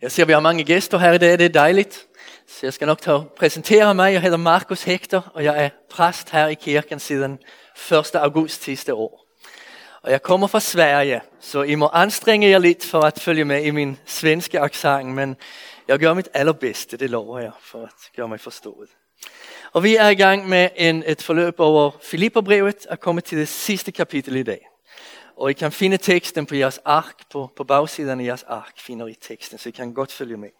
Jag ser vi har många gäster här idag, det är dejligt. Så jag ska nog ta och presentera mig. Jag heter Markus Hector och jag är präst här i kyrkan sedan 1 augusti sista år. Och jag kommer från Sverige, så I må anstrenge jer lite för att følge med i min svenska accent, men jag gör mitt allra bästa, det lovar jag, för att gøre mig förstådd. Och vi är gang med en, ett forløb över Filipperbrevet och kommer till det sista kapitlet idag. Och I kan finna texten på jeres ark, på, på baksidan i jeres ark finner I texten, så I kan gott följa med.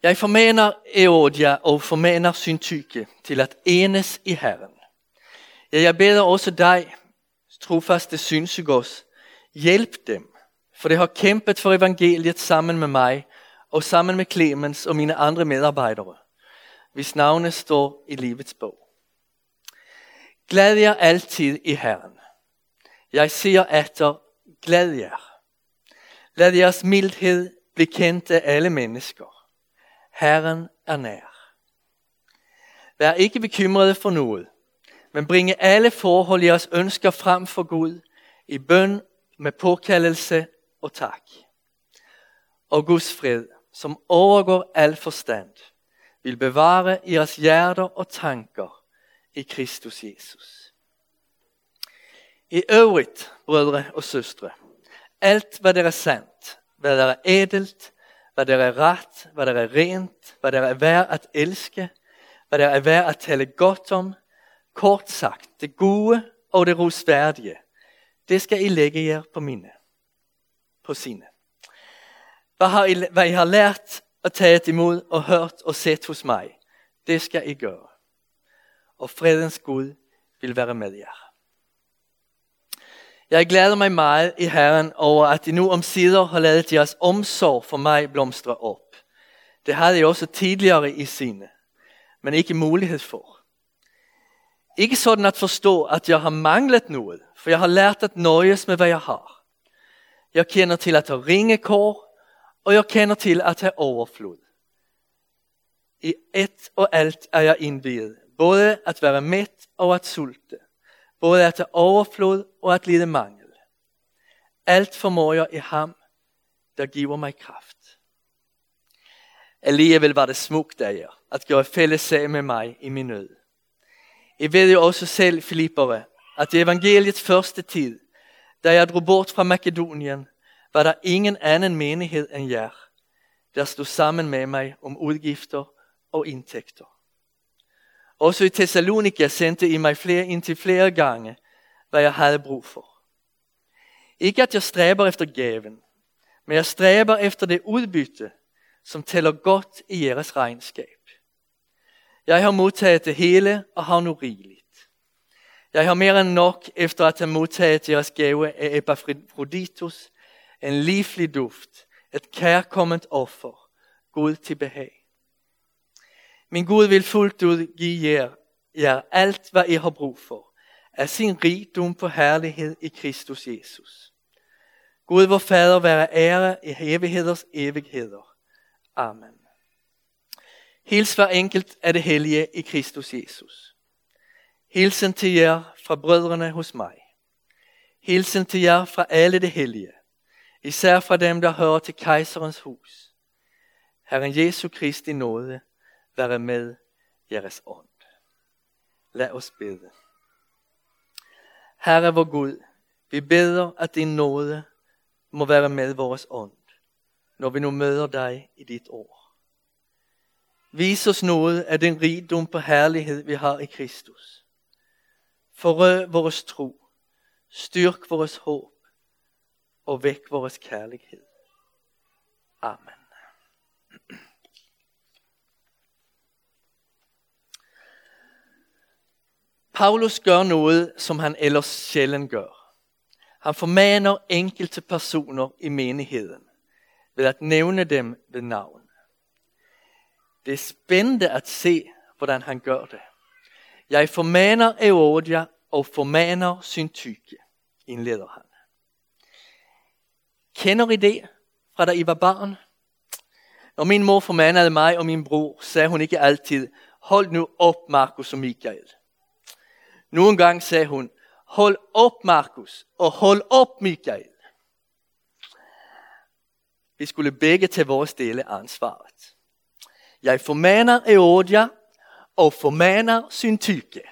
Jag förmenar Eodia och förmenar Syntyke till att enes i Herren. Ja, jag beder också dig, trofaste synsugos, hjälp dem, för de har kämpat för evangeliet sammen med mig och sammen med Clemens och mina andra medarbetare, hvis navne står i livets bog. Glæd jer alltid i Herren. Jeg siger efter, glad jer. Lad jeres mildhed blive kendt af alle mennesker. Herren er nær. Vær ikke bekymrede for noget, men bringe alle forhold jeres ønsker frem for Gud i bøn med påkaldelse og tak. Og Guds fred, som overgår al forstand, vil bevare jeres hjerter og tanker i Kristus Jesus. I övrigt, bröder och systrar, allt vad det är sant, vad det är edelt, vad det är rätt, vad det är rent, vad det är värt att älska, vad det är värt att tala gott om, kort sagt, det gode och det rosvärdige, det ska I lägga er på minne, på sinne. Vad, har I, vad I har lärt och tagit emot och hört och sett hos mig, det ska I göra. Och fredens Gud vill vara med er. Jeg glæder mig meget i Herren over, at I nu om sider har lavet jeres omsorg for mig blomstre op. Det havde jeg også tidligere i sine, men ikke mulighed for. Ikke sådan at forstå, at jeg har manglet noget, for jeg har lært at nøjes med, hvad jeg har. Jeg kender til at have ringekår, og jeg kender til at have overflod. I ett og alt er jeg indviet, både at være mæt og at sulte både at have overflod og at lide mangel. Alt formår jeg i ham, der giver mig kraft. Alligevel var det smukt af jer, at gøre fællesag med mig i min nød. I ved jo også selv, Filippere, at i evangeliets første tid, da jeg drog bort fra Makedonien, var der ingen anden menighed end jer, der stod sammen med mig om udgifter og indtægter. Også i Thessalonika sendte I mig flere indtil flere gange, hvad jeg havde brug for. Ikke at jeg stræber efter gaven, men jeg stræber efter det udbytte, som tæller godt i jeres regnskab. Jeg har modtaget det hele og har nu rigeligt. Jeg har mere end nok efter at have modtaget jeres gave af Epaphroditus, en livlig duft, et kærkomment offer, Gud til behag. Min Gud vil fuldt ud give jer, jer alt, hvad I har brug for, af sin rigdom på herlighed i Kristus Jesus. Gud vor Fader være ære i evigheders evigheder. Amen. Hils hver enkelt af det hellige i Kristus Jesus. Hilsen til jer fra brødrene hos mig. Hilsen til jer fra alle det hellige, især fra dem, der hører til kejserens hus. Herren Jesu Kristi nåde, være med jeres ånd. Lad os bede. Herre vor Gud, vi beder, at din nåde må være med vores ånd, når vi nu møder dig i dit ord. Vis os noget af den rigdom på herlighed, vi har i Kristus. Forrø vores tro, styrk vores håb og væk vores kærlighed. Amen. Paulus gør noget, som han ellers sjældent gør. Han formaner enkelte personer i menigheden ved at nævne dem ved navn. Det er spændende at se, hvordan han gør det. Jeg formaner Eodia og formaner Syntyke, indleder han. Kender I det fra da I var barn? Når min mor formanede mig og min bror, sagde hun ikke altid, hold nu op Markus og Michael. Nogle gange sagde hun, hold op Markus, og hold op Michael. Vi skulle begge tage vores del af ansvaret. Jeg formaner Eodia og formaner Syntyke.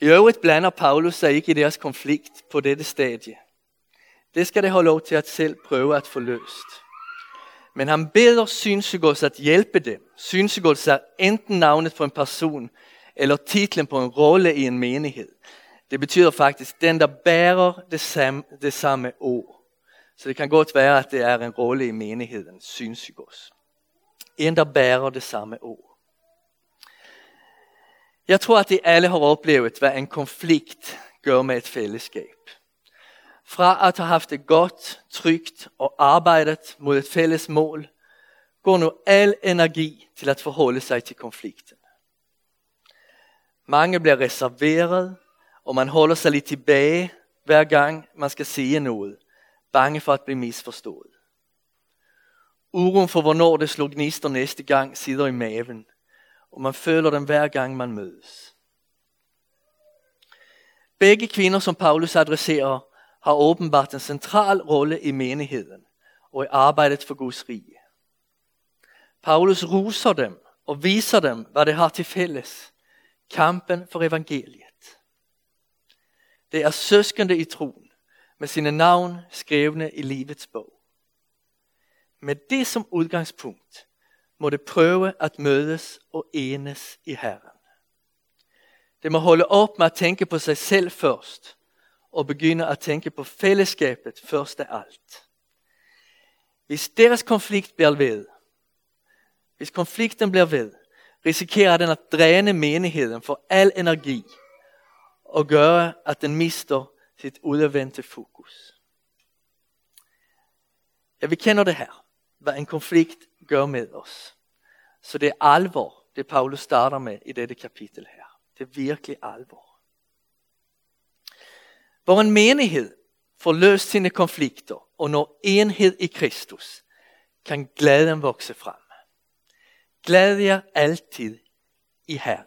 I øvrigt blander Paulus sig ikke i deres konflikt på dette stadie. Det skal det have lov til at selv prøve at få løst. Men han beder Synsygos at hjælpe dem. Synsygos er enten navnet på en person, eller titlen på en rolle i en menighed. Det betyder faktisk den, der bærer det samme, det samme ord. Så det kan godt være, at det er en rolle i menigheden, Synsygos. En, der bærer det samme ord. Jeg tror, at de alle har oplevet, hvad en konflikt gør med et fællesskab. Fra at have haft det godt, trygt og arbejdet mod et fælles mål, går nu al energi til at forholde sig til konflikten. Mange bliver reserveret, og man holder sig lidt tilbage, hver gang man skal sige noget, bange for at blive misforstået. Uroen for hvornår det slår gnister næste gang sidder i maven, og man føler den hver gang man mødes. Begge kvinder, som Paulus adresserer, har åbenbart en central rolle i menigheden og i arbejdet for Guds rige. Paulus ruser dem og viser dem, hvad det har til fælles. Kampen for evangeliet. Det er søskende i troen, med sine navn skrevne i livets bog. Med det som udgangspunkt må det prøve at mødes og enes i Herren. Det må holde op med at tænke på sig selv først, og begynde at tænke på fællesskabet først af alt. Hvis deres konflikt bliver ved, hvis konflikten bliver ved, risikerer den at dræne menigheden for al energi og gøre, at den mister sit udadvendte fokus. Ja, vi kender det her, hvad en konflikt gør med os. Så det er alvor, det Paulus starter med i dette kapitel her. Det er virkelig alvor. Hvor en menighed får løst sine konflikter og når enhed i Kristus, kan glæden vokse frem. Glæd jer altid i Herren.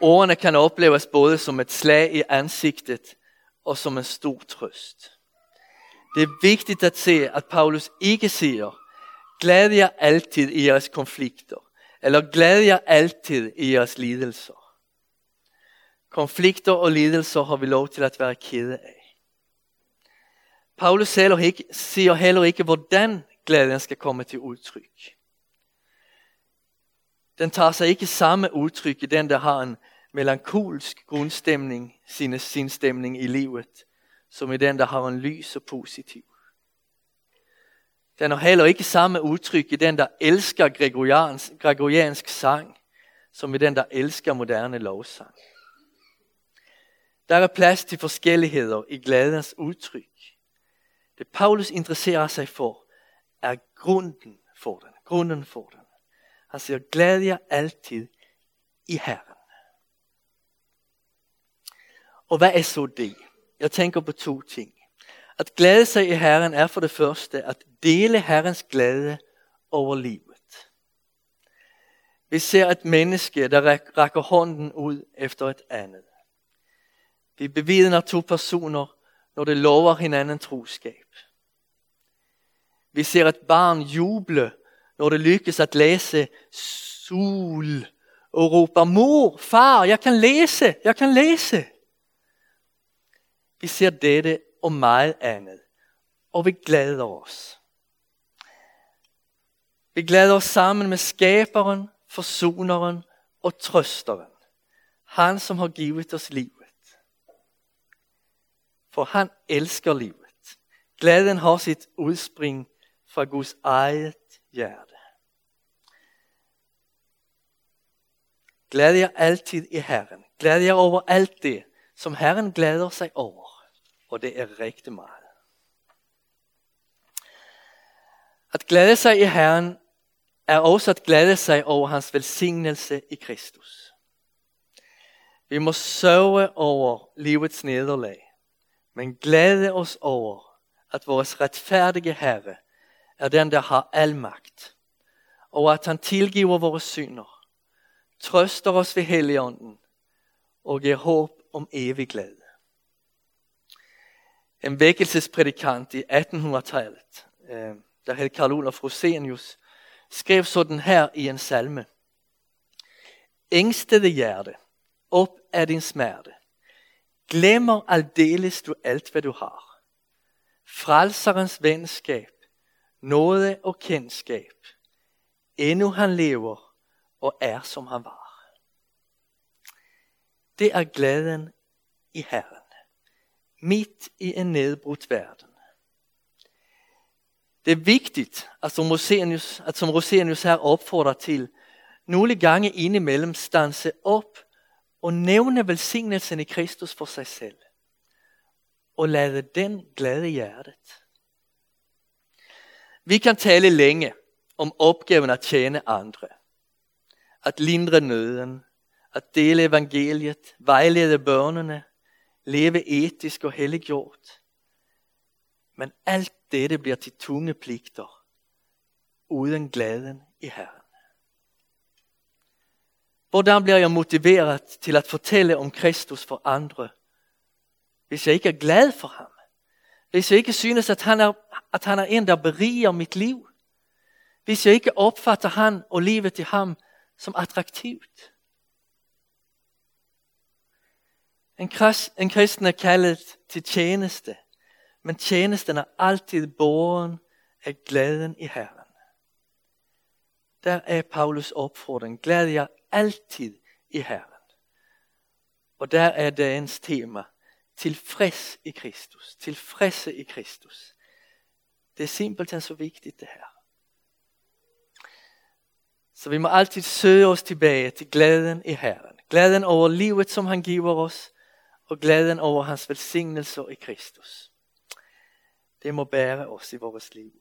Ordene kan opleves både som et slag i ansigtet og som en stor trøst. Det er vigtigt at se, at Paulus ikke siger, glæd jer altid i jeres konflikter, eller glæd jer altid i jeres lidelser. Konflikter og lidelser har vi lov til at være kede af. Paulus siger heller ikke, hvordan glæden skal komme til udtryk. Den tager sig ikke samme udtryk i den, der har en melankolsk grundstemning, sin, sin stemning i livet, som i den, der har en lys og positiv. Den har heller ikke samme udtryk i den, der elsker gregoriansk, gregoriansk sang, som i den, der elsker moderne lovsang. Der er plads til forskelligheder i glædens udtryk. Det Paulus interesserer sig for, er grunden for den. Grunden for den. Han siger, glæd jer altid i Herren. Og hvad er så det? Jeg tænker på to ting. At glæde sig i Herren er for det første at dele Herrens glæde over livet. Vi ser et menneske, der rækker hånden ud efter et andet. Vi bevidner to personer, når de lover hinanden troskab. Vi ser et barn juble, når det lykkes at læse sol og råber, mor, far, jeg kan læse, jeg kan læse. Vi ser dette og meget andet, og vi glæder os. Vi glæder os sammen med skaberen, forsoneren og trøsteren. Han som har givet os livet. For han elsker livet. Glæden har sit udspring fra Guds eget hjerte. Glæd jer altid i Herren. Glæd jer over alt det, som Herren glæder sig over. Og det er rigtig meget. At glæde sig i Herren er også at glæde sig over hans velsignelse i Kristus. Vi må sørge over livets nederlag men glæde os over, at vores retfærdige Herre er den, der har al magt, og at han tilgiver vores synder, trøster os ved Helligånden og giver håb om evig glæde. En vækkelsespredikant i 1800-tallet, øh, der hed Karl Olof Rosenius, skrev sådan her i en salme. Ængstede hjerte, op af din smerte. Glemmer aldeles du alt, hvad du har. Frelserens venskab, nåde og kendskab. Endnu han lever og er som han var. Det er glæden i Herren, midt i en nedbrudt verden. Det er vigtigt, at som Rosenius, at som Rosenius her opfordrer til, nogle gange indimellem stanse op og nævne velsignelsen i Kristus for sig selv. Og lade den glæde hjertet. Vi kan tale længe om opgaven at tjene andre. At lindre nøden, at dele evangeliet, vejlede børnene, leve etisk og helliggjort. Men alt dette bliver til tunge pligter, uden glæden i Herren. Hvordan bliver jeg motiveret til at fortælle om Kristus for andre, hvis jeg ikke er glad for ham? Hvis jeg ikke synes, at han er, at han er en, der beriger mit liv? Hvis jeg ikke opfatter han og livet til ham som attraktivt? En, krist, en kristen er kaldet til tjeneste, men tjenesten er altid borgen af glæden i Herren. Der er Paulus opfordring. Glæd jer altid i Herren. Og der er dagens tema. Tilfreds i Kristus. Tilfredse i Kristus. Det er simpelthen så vigtigt det her. Så vi må altid søge os tilbage til glæden i Herren. Glæden over livet, som han giver os, og glæden over hans velsignelser i Kristus. Det må bære os i vores liv.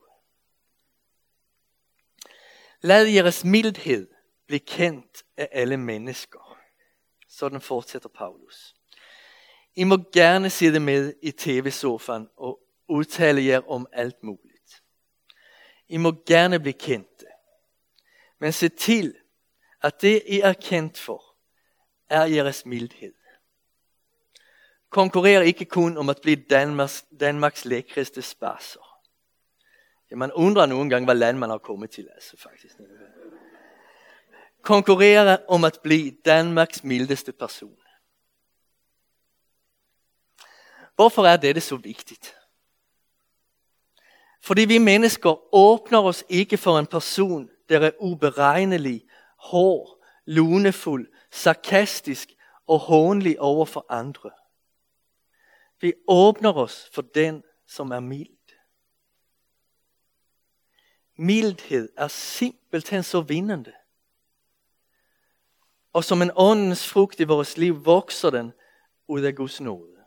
Lad jeres mildhed blive kendt af alle mennesker. Sådan fortsætter Paulus. I må gerne sidde med i tv-sofaen og udtale jer om alt muligt. I må gerne blive kendte. Men se til, at det I er kendt for, er jeres mildhed. Konkurrer ikke kun om at blive Danmarks, Danmarks lækreste spasser. Ja, man undrer nogle gange, hvad land man har kommet til, altså faktisk. Konkurrere om at blive Danmarks mildeste person. Hvorfor er dette så vigtigt? Fordi vi mennesker åbner os ikke for en person, der er uberegnelig, hård, lunefuld, sarkastisk og hånlig over for andre. Vi åbner os for den, som er mild. Mildhed er simpelthen så vindende. Og som en åndens frugt i vores liv vokser den ud af Guds nåde.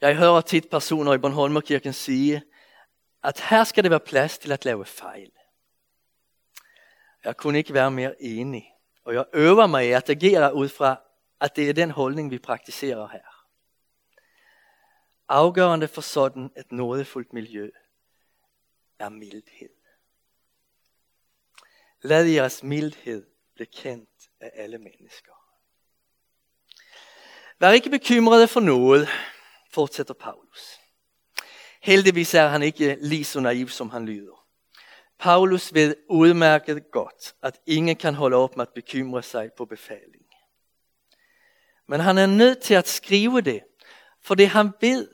Jeg hører tit personer i Bornholmerkirken sige, at her skal det være plads til at lave fejl. Jeg kunne ikke være mere enig, og jeg øver mig i at agere ud fra, at det er den holdning, vi praktiserer her. Afgørende for sådan et nådefuldt miljø er mildhed. Lad jeres mildhed blive kendt af alle mennesker. Vær ikke bekymrede for noget, fortsætter Paulus. Heldigvis er han ikke lige så naiv, som han lyder. Paulus ved udmærket godt, at ingen kan holde op med at bekymre sig på befaling. Men han er nødt til at skrive det, fordi han ved,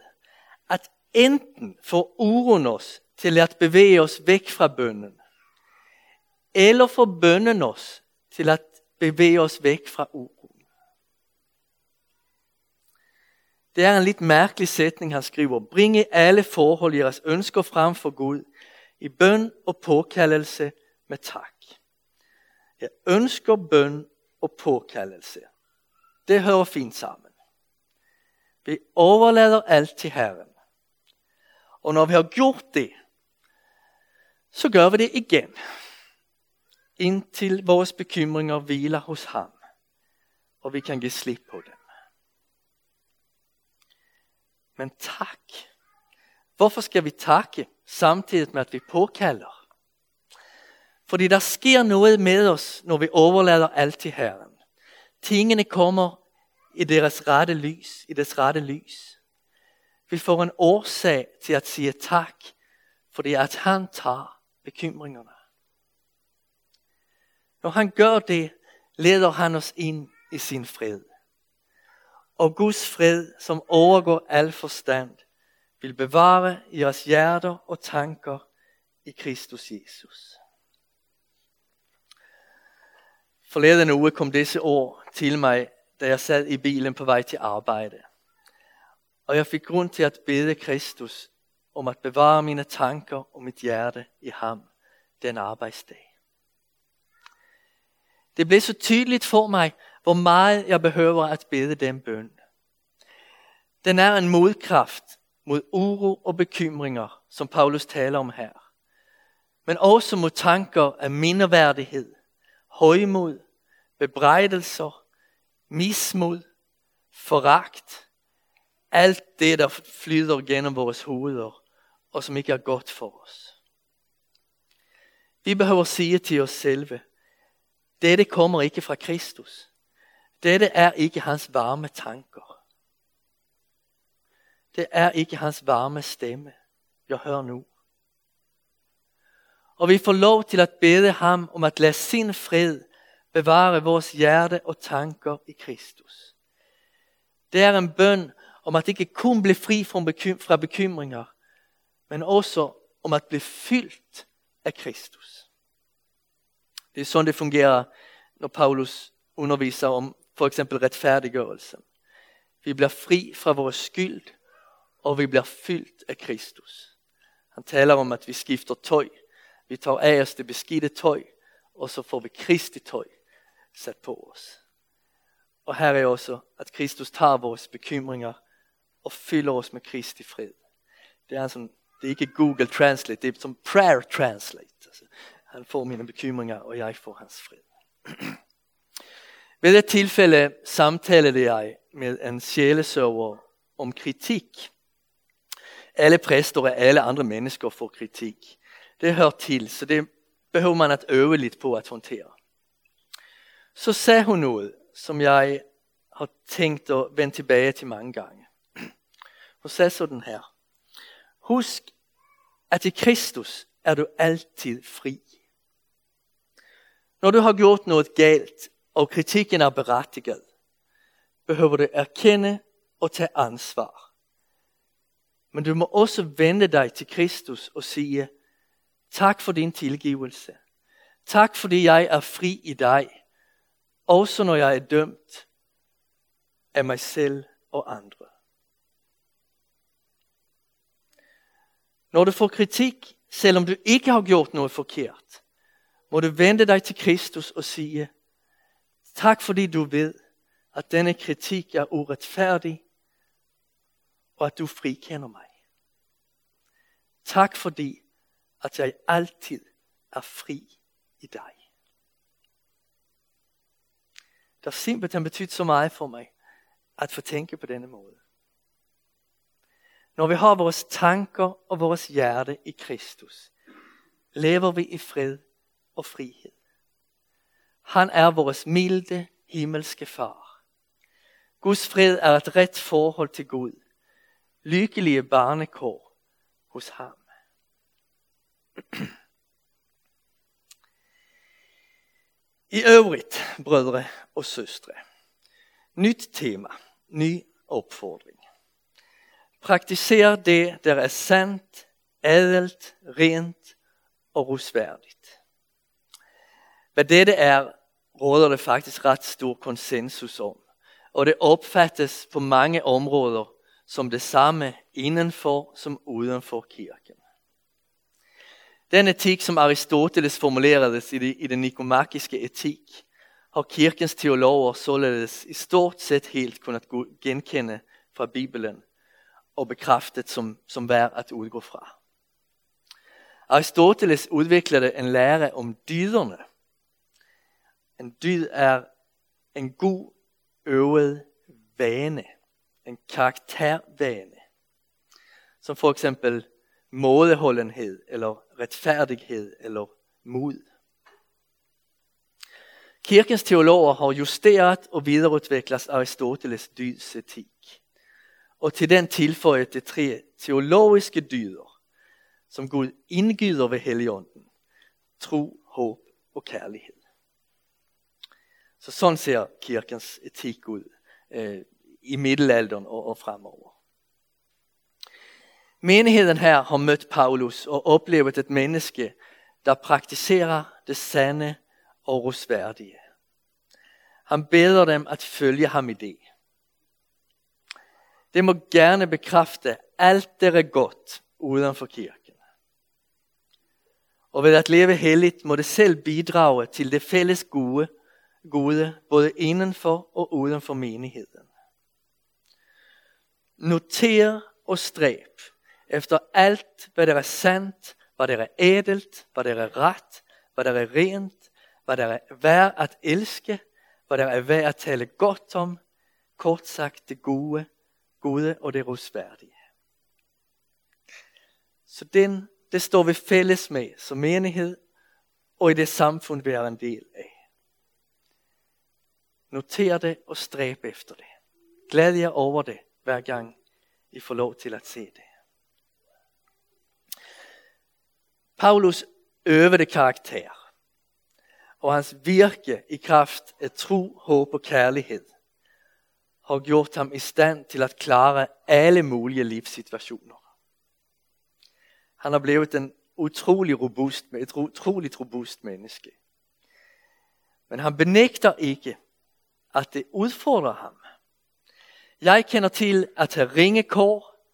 at enten får uroen os til at bevæge os væk fra bønnen, eller får bønnen os til at bevæge os væk fra uroen. Det er en lidt mærkelig sætning, han skriver. Bring i alle forhold jeres ønsker frem for Gud, i bøn og påkaldelse med tak. Jeg ønsker bøn og påkaldelse. Det hører fint sammen. Vi overlader alt til Herren. Og når vi har gjort det, så gør vi det igen. Indtil vores bekymringer hviler hos ham, og vi kan give slip på dem. Men tak. Hvorfor skal vi takke samtidig med at vi påkalder? Fordi der sker noget med os, når vi overlader alt til Herren. Tingene kommer i deres rette lys, i deres rette lys. Vi får en årsag til at sige tak, fordi at han tager bekymringerne. Når han gør det, leder han os ind i sin fred. Og Guds fred, som overgår al forstand, vil bevare jeres hjerter og tanker i Kristus Jesus. Forleden uge kom disse ord til mig, da jeg sad i bilen på vej til arbejde. Og jeg fik grund til at bede Kristus om at bevare mine tanker og mit hjerte i ham den arbejdsdag. Det blev så tydeligt for mig, hvor meget jeg behøver at bede den bøn. Den er en modkraft mod uro og bekymringer, som Paulus taler om her. Men også mod tanker af mindeværdighed, højmod, bebrejdelser, mismod, foragt. Alt det, der flyder gennem vores hoveder, og som ikke er godt for os. Vi behøver sige til os selve, dette kommer ikke fra Kristus. Dette er ikke hans varme tanker. Det er ikke hans varme stemme, jeg hører nu. Og vi får lov til at bede ham om at lade sin fred bevare vores hjerte og tanker i Kristus. Det er en bøn om at ikke kun blive fri fra bekymringer, men også om at blive fyldt af Kristus. Det er sådan det fungerer, når Paulus underviser om for eksempel retfærdiggørelse. Vi bliver fri fra vores skyld, og vi bliver fyldt af Kristus. Han taler om, at vi skifter tøj. Vi tager af os det beskidte tøj, og så får vi Kristi tøj sat på os. Og her er også, at Kristus tager vores bekymringer og fylder os med Kristi fred. Det er, som, det er ikke Google Translate, det er som Prayer Translate. Altså, han får mine bekymringer, og jeg får hans fred. Ved et tilfælde samtalede jeg med en sjælesøver om kritik. Alle præster og alle andre mennesker får kritik. Det hører til, så det behøver man at øve lidt på at håndtere. Så sagde hun noget, som jeg har tænkt at vende tilbage til mange gange. Hun sagde sådan her. Husk, at i Kristus er du altid fri. Når du har gjort noget galt, og kritikken er berettiget, behøver du erkende og tage ansvar. Men du må også vende dig til Kristus og sige, tak for din tilgivelse. Tak fordi jeg er fri i dig, også når jeg er dømt af mig selv og andre. Når du får kritik, selvom du ikke har gjort noget forkert, må du vende dig til Kristus og sige, tak fordi du ved, at denne kritik er uretfærdig, og at du frikender mig. Tak fordi, at jeg altid er fri i dig. Der simpelthen betydet så meget for mig, at få tænke på denne måde. Når vi har vores tanker og vores hjerte i Kristus, lever vi i fred og frihed. Han er vores milde himmelske far. Guds fred er et ret forhold til Gud. Lykkelige barnekår hos ham. I øvrigt, brødre og søstre, nyt tema, ny opfordring. Praktiser det, der er sandt, ædelt, rent og rusværdigt. Hvad dette er, råder det faktisk ret stor konsensus om. Og det opfattes på mange områder som det samme indenfor som udenfor kirken. Den etik, som Aristoteles formulerades i, det, i den nikomakiske etik, har kirkens teologer således i stort set helt kunnat genkende fra Bibelen og bekræftet som, som værd at udgå fra. Aristoteles udviklede en lære om dyderne, en dyd er en god øvet vane, en karaktervane, som for eksempel mådeholdenhed eller retfærdighed eller mod. Kirkens teologer har justeret og videreudviklet Aristoteles dydsetik. Og til den tilføjet de tre teologiske dyder, som Gud indgyder ved heligånden. Tro, håb og kærlighed. Så sådan ser kirkens etik ud øh, i middelalderen og, og fremover. Menigheden her har mødt Paulus og oplevet et menneske, der praktiserer det sande og rosværdige. Han beder dem at følge ham i det. Det må gerne bekræfte alt det er godt uden for kirken. Og ved at leve helligt må det selv bidrage til det fælles gode, gode både indenfor og uden for menigheden. Noter og stræb efter alt, hvad der er sandt, hvad der er ædelt, hvad der er ret, hvad der er rent, hvad der er værd at elske, hvad der er værd at tale godt om, kort sagt det gode, gode og det rosværdige. Så den, det står vi fælles med som menighed og i det samfund, vi er en del af. Noter det og stræb efter det. Glæd jer over det, hver gang I får lov til at se det. Paulus øvede karakter og hans virke i kraft af tro, håb og kærlighed har gjort ham i stand til at klare alle mulige livssituationer. Han har blevet en utrolig robust, et utroligt robust menneske. Men han benægter ikke, at det udfordrer ham. Jeg kender til at have ringekår,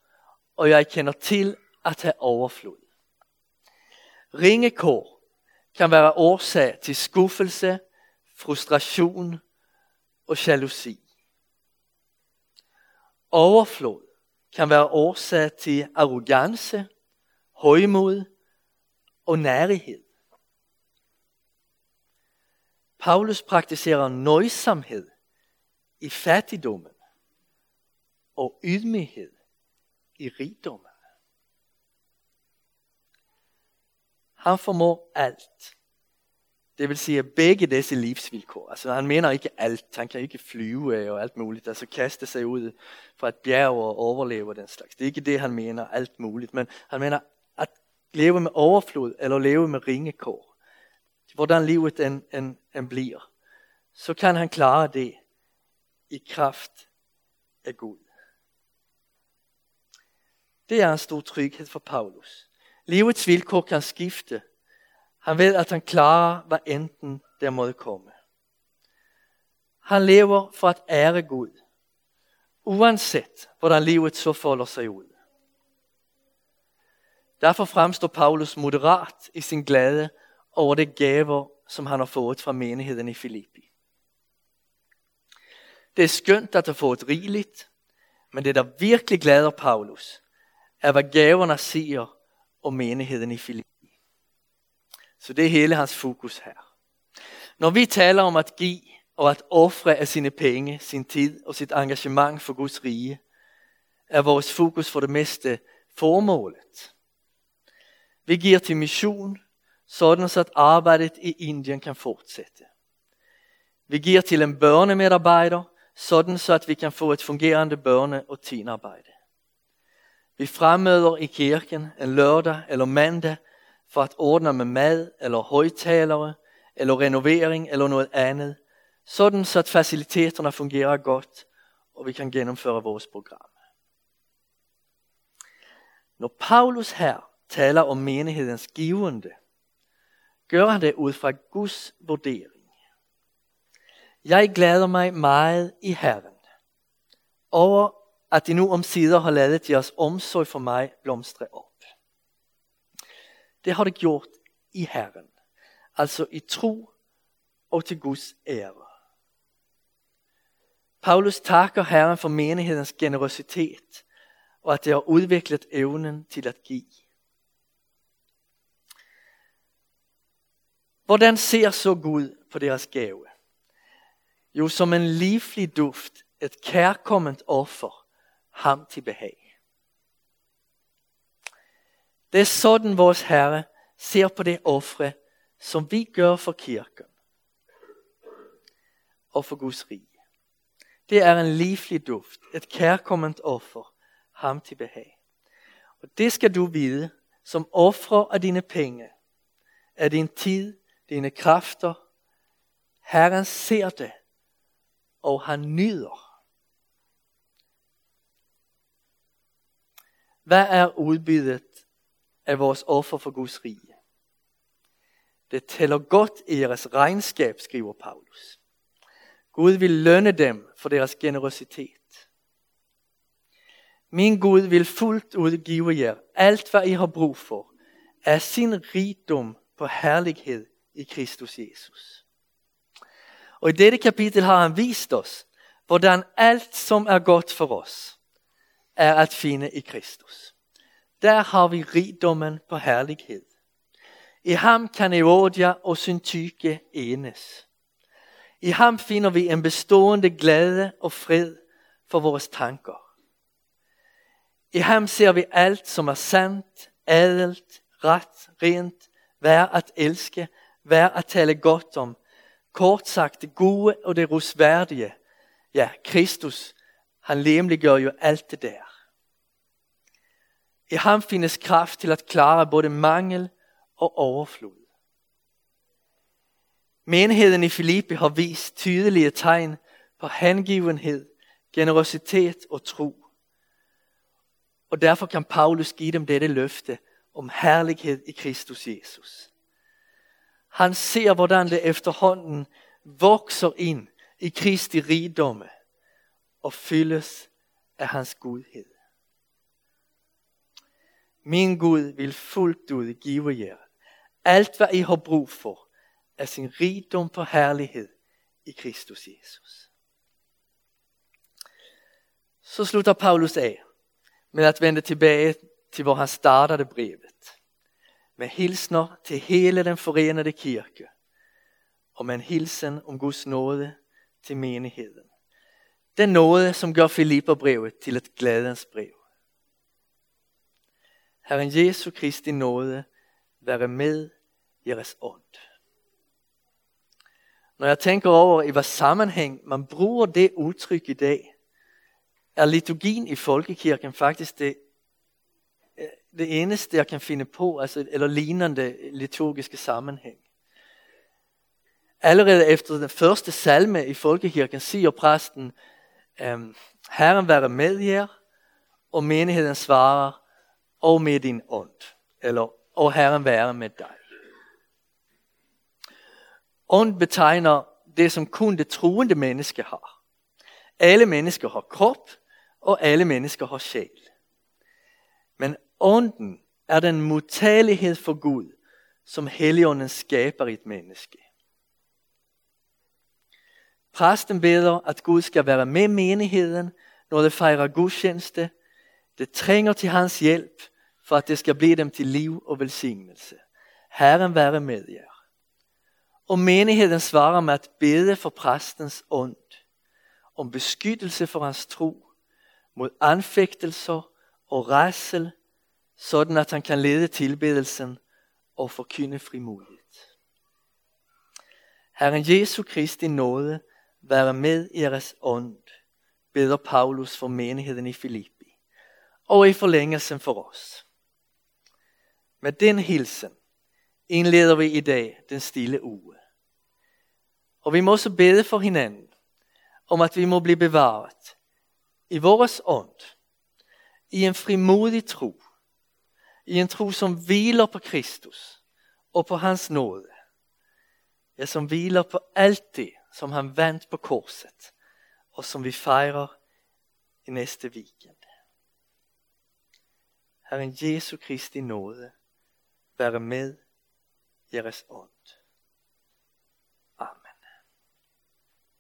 og jeg kender til at have overflod. Ringekår kan være årsag til skuffelse, frustration og jalousi. Overflod kan være årsag til arrogance, højmod og nærighed. Paulus praktiserer nøjsomhed i fattigdommen og ydmyghed i rigdommen. Han formår alt. Det vil sige begge disse livsvilkår. Altså han mener ikke alt. Han kan ikke flyve og alt muligt. Altså kaste sig ud fra et bjerg og overleve den slags. Det er ikke det, han mener alt muligt. Men han mener at leve med overflod eller leve med ringekår. Hvordan livet end, end, end bliver. Så kan han klare det i kraft af Gud. Det er en stor tryghed for Paulus. Livets vilkår kan skifte. Han ved, at han klarer, hvad enten der måtte komme. Han lever for at ære Gud, uanset hvordan livet så folder sig ud. Derfor fremstår Paulus moderat i sin glæde over det gaver, som han har fået fra menigheden i Filippi. Det er skønt at have fået rigeligt, men det der virkelig glæder Paulus, er hvad gaverne siger om menigheden i Filippi. Så det er hele hans fokus her. Når vi taler om at give og at ofre af sine penge, sin tid og sit engagement for Guds rige, er vores fokus for det meste formålet. Vi giver til mission, sådan så at arbejdet i Indien kan fortsætte. Vi giver til en børnemedarbejder, sådan så at vi kan få et fungerende børne- og teenarbejde. Vi fremmøder i kirken en lørdag eller mandag for at ordne med mad eller højtalere eller renovering eller noget andet, sådan så at faciliteterne fungerer godt og vi kan gennemføre vores program. Når Paulus her taler om menighedens givende, gør han det ud fra Guds vurdering. Jeg glæder mig meget i Herren over, at de nu omsider har lavet jeres omsorg for mig blomstre op. Det har det gjort i Herren, altså i tro og til Guds ære. Paulus takker Herren for menighedens generositet og at det har udviklet evnen til at give. Hvordan ser så Gud på deres gave? Jo, som en livlig duft, et kærkomment offer, ham til behag. Det er sådan vores Herre ser på det ofre, som vi gør for kirken. og for Guds rige. Det er en livlig duft, et kærkomment offer, ham til behag. Og det skal du vide, som offrer af dine penge, af din tid, dine kræfter. Herren ser det, og han nyder. Hvad er udbyttet af vores offer for Guds rige? Det tæller godt i jeres regnskab, skriver Paulus. Gud vil lønne dem for deres generositet. Min Gud vil fuldt ud give jer alt, hvad I har brug for, af sin rigdom på herlighed i Kristus Jesus. Og i dette kapitel har han vist os, hvordan alt som er godt for os, er at finde i Kristus. Der har vi rigdommen på herlighed. I ham kan Eodia og Syntyke enes. I ham finder vi en bestående glæde og fred for vores tanker. I ham ser vi alt, som er sandt, ædelt, ret, rent, værd at elske, være at tale godt om. Kort sagt, det gode og det rusværdige. Ja, Kristus, han lemliggør jo alt det der. I ham findes kraft til at klare både mangel og overflod. Menigheden i Filippi har vist tydelige tegn på hengivenhed, generositet og tro. Og derfor kan Paulus give dem dette løfte om herlighed i Kristus Jesus. Han ser, hvordan det efterhånden vokser ind i Kristi rigdomme og fyldes af hans godhed. Min Gud vil fuldt ud give jer alt, hvad I har brug for, af sin rigdom for herlighed i Kristus Jesus. Så slutter Paulus af med at vende tilbage til hvor han startede brevet. Med hilsner til hele den forenede kirke og med en hilsen om Guds nåde til menigheden. Den nåde, som gør Filipperbrevet til et glædens brev. Herren Jesu Kristi nåde være med jeres ånd. Når jeg tænker over, i hvad sammenhæng man bruger det udtryk i dag, er liturgien i folkekirken faktisk det, det eneste, jeg kan finde på, altså, eller lignende liturgiske sammenhæng. Allerede efter den første salme i folkekirken siger præsten, øhm, Herren være med jer, og menigheden svarer, og med din ånd. Eller, og Herren være med dig. Ånd betegner det, som kun det troende menneske har. Alle mennesker har krop, og alle mennesker har sjæl. Ånden er den modtagelighed for Gud, som Helligånden skaber i et menneske. Præsten beder, at Gud skal være med menigheden, når det fejrer gudstjeneste. Det trænger til hans hjælp, for at det skal blive dem til liv og velsignelse. Herren være med jer. Og menigheden svarer med at bede for præstens ånd, om beskyttelse for hans tro, mod anfægtelser og rædsel, sådan at han kan lede tilbedelsen og forkynde frimodigt. Herren Jesu Kristi nåde være med i jeres ånd, beder Paulus for menigheden i Filippi, og i forlængelsen for os. Med den hilsen indleder vi i dag den stille uge. Og vi må også bede for hinanden, om at vi må blive bevaret i vores ånd, i en frimodig tro, i en tro som hviler på Kristus og på hans nåde. Ja, som hviler på alt det, som han vänt på korset og som vi fejrer i næste weekend. Herren Jesu Kristi nåde være med jeres ånd.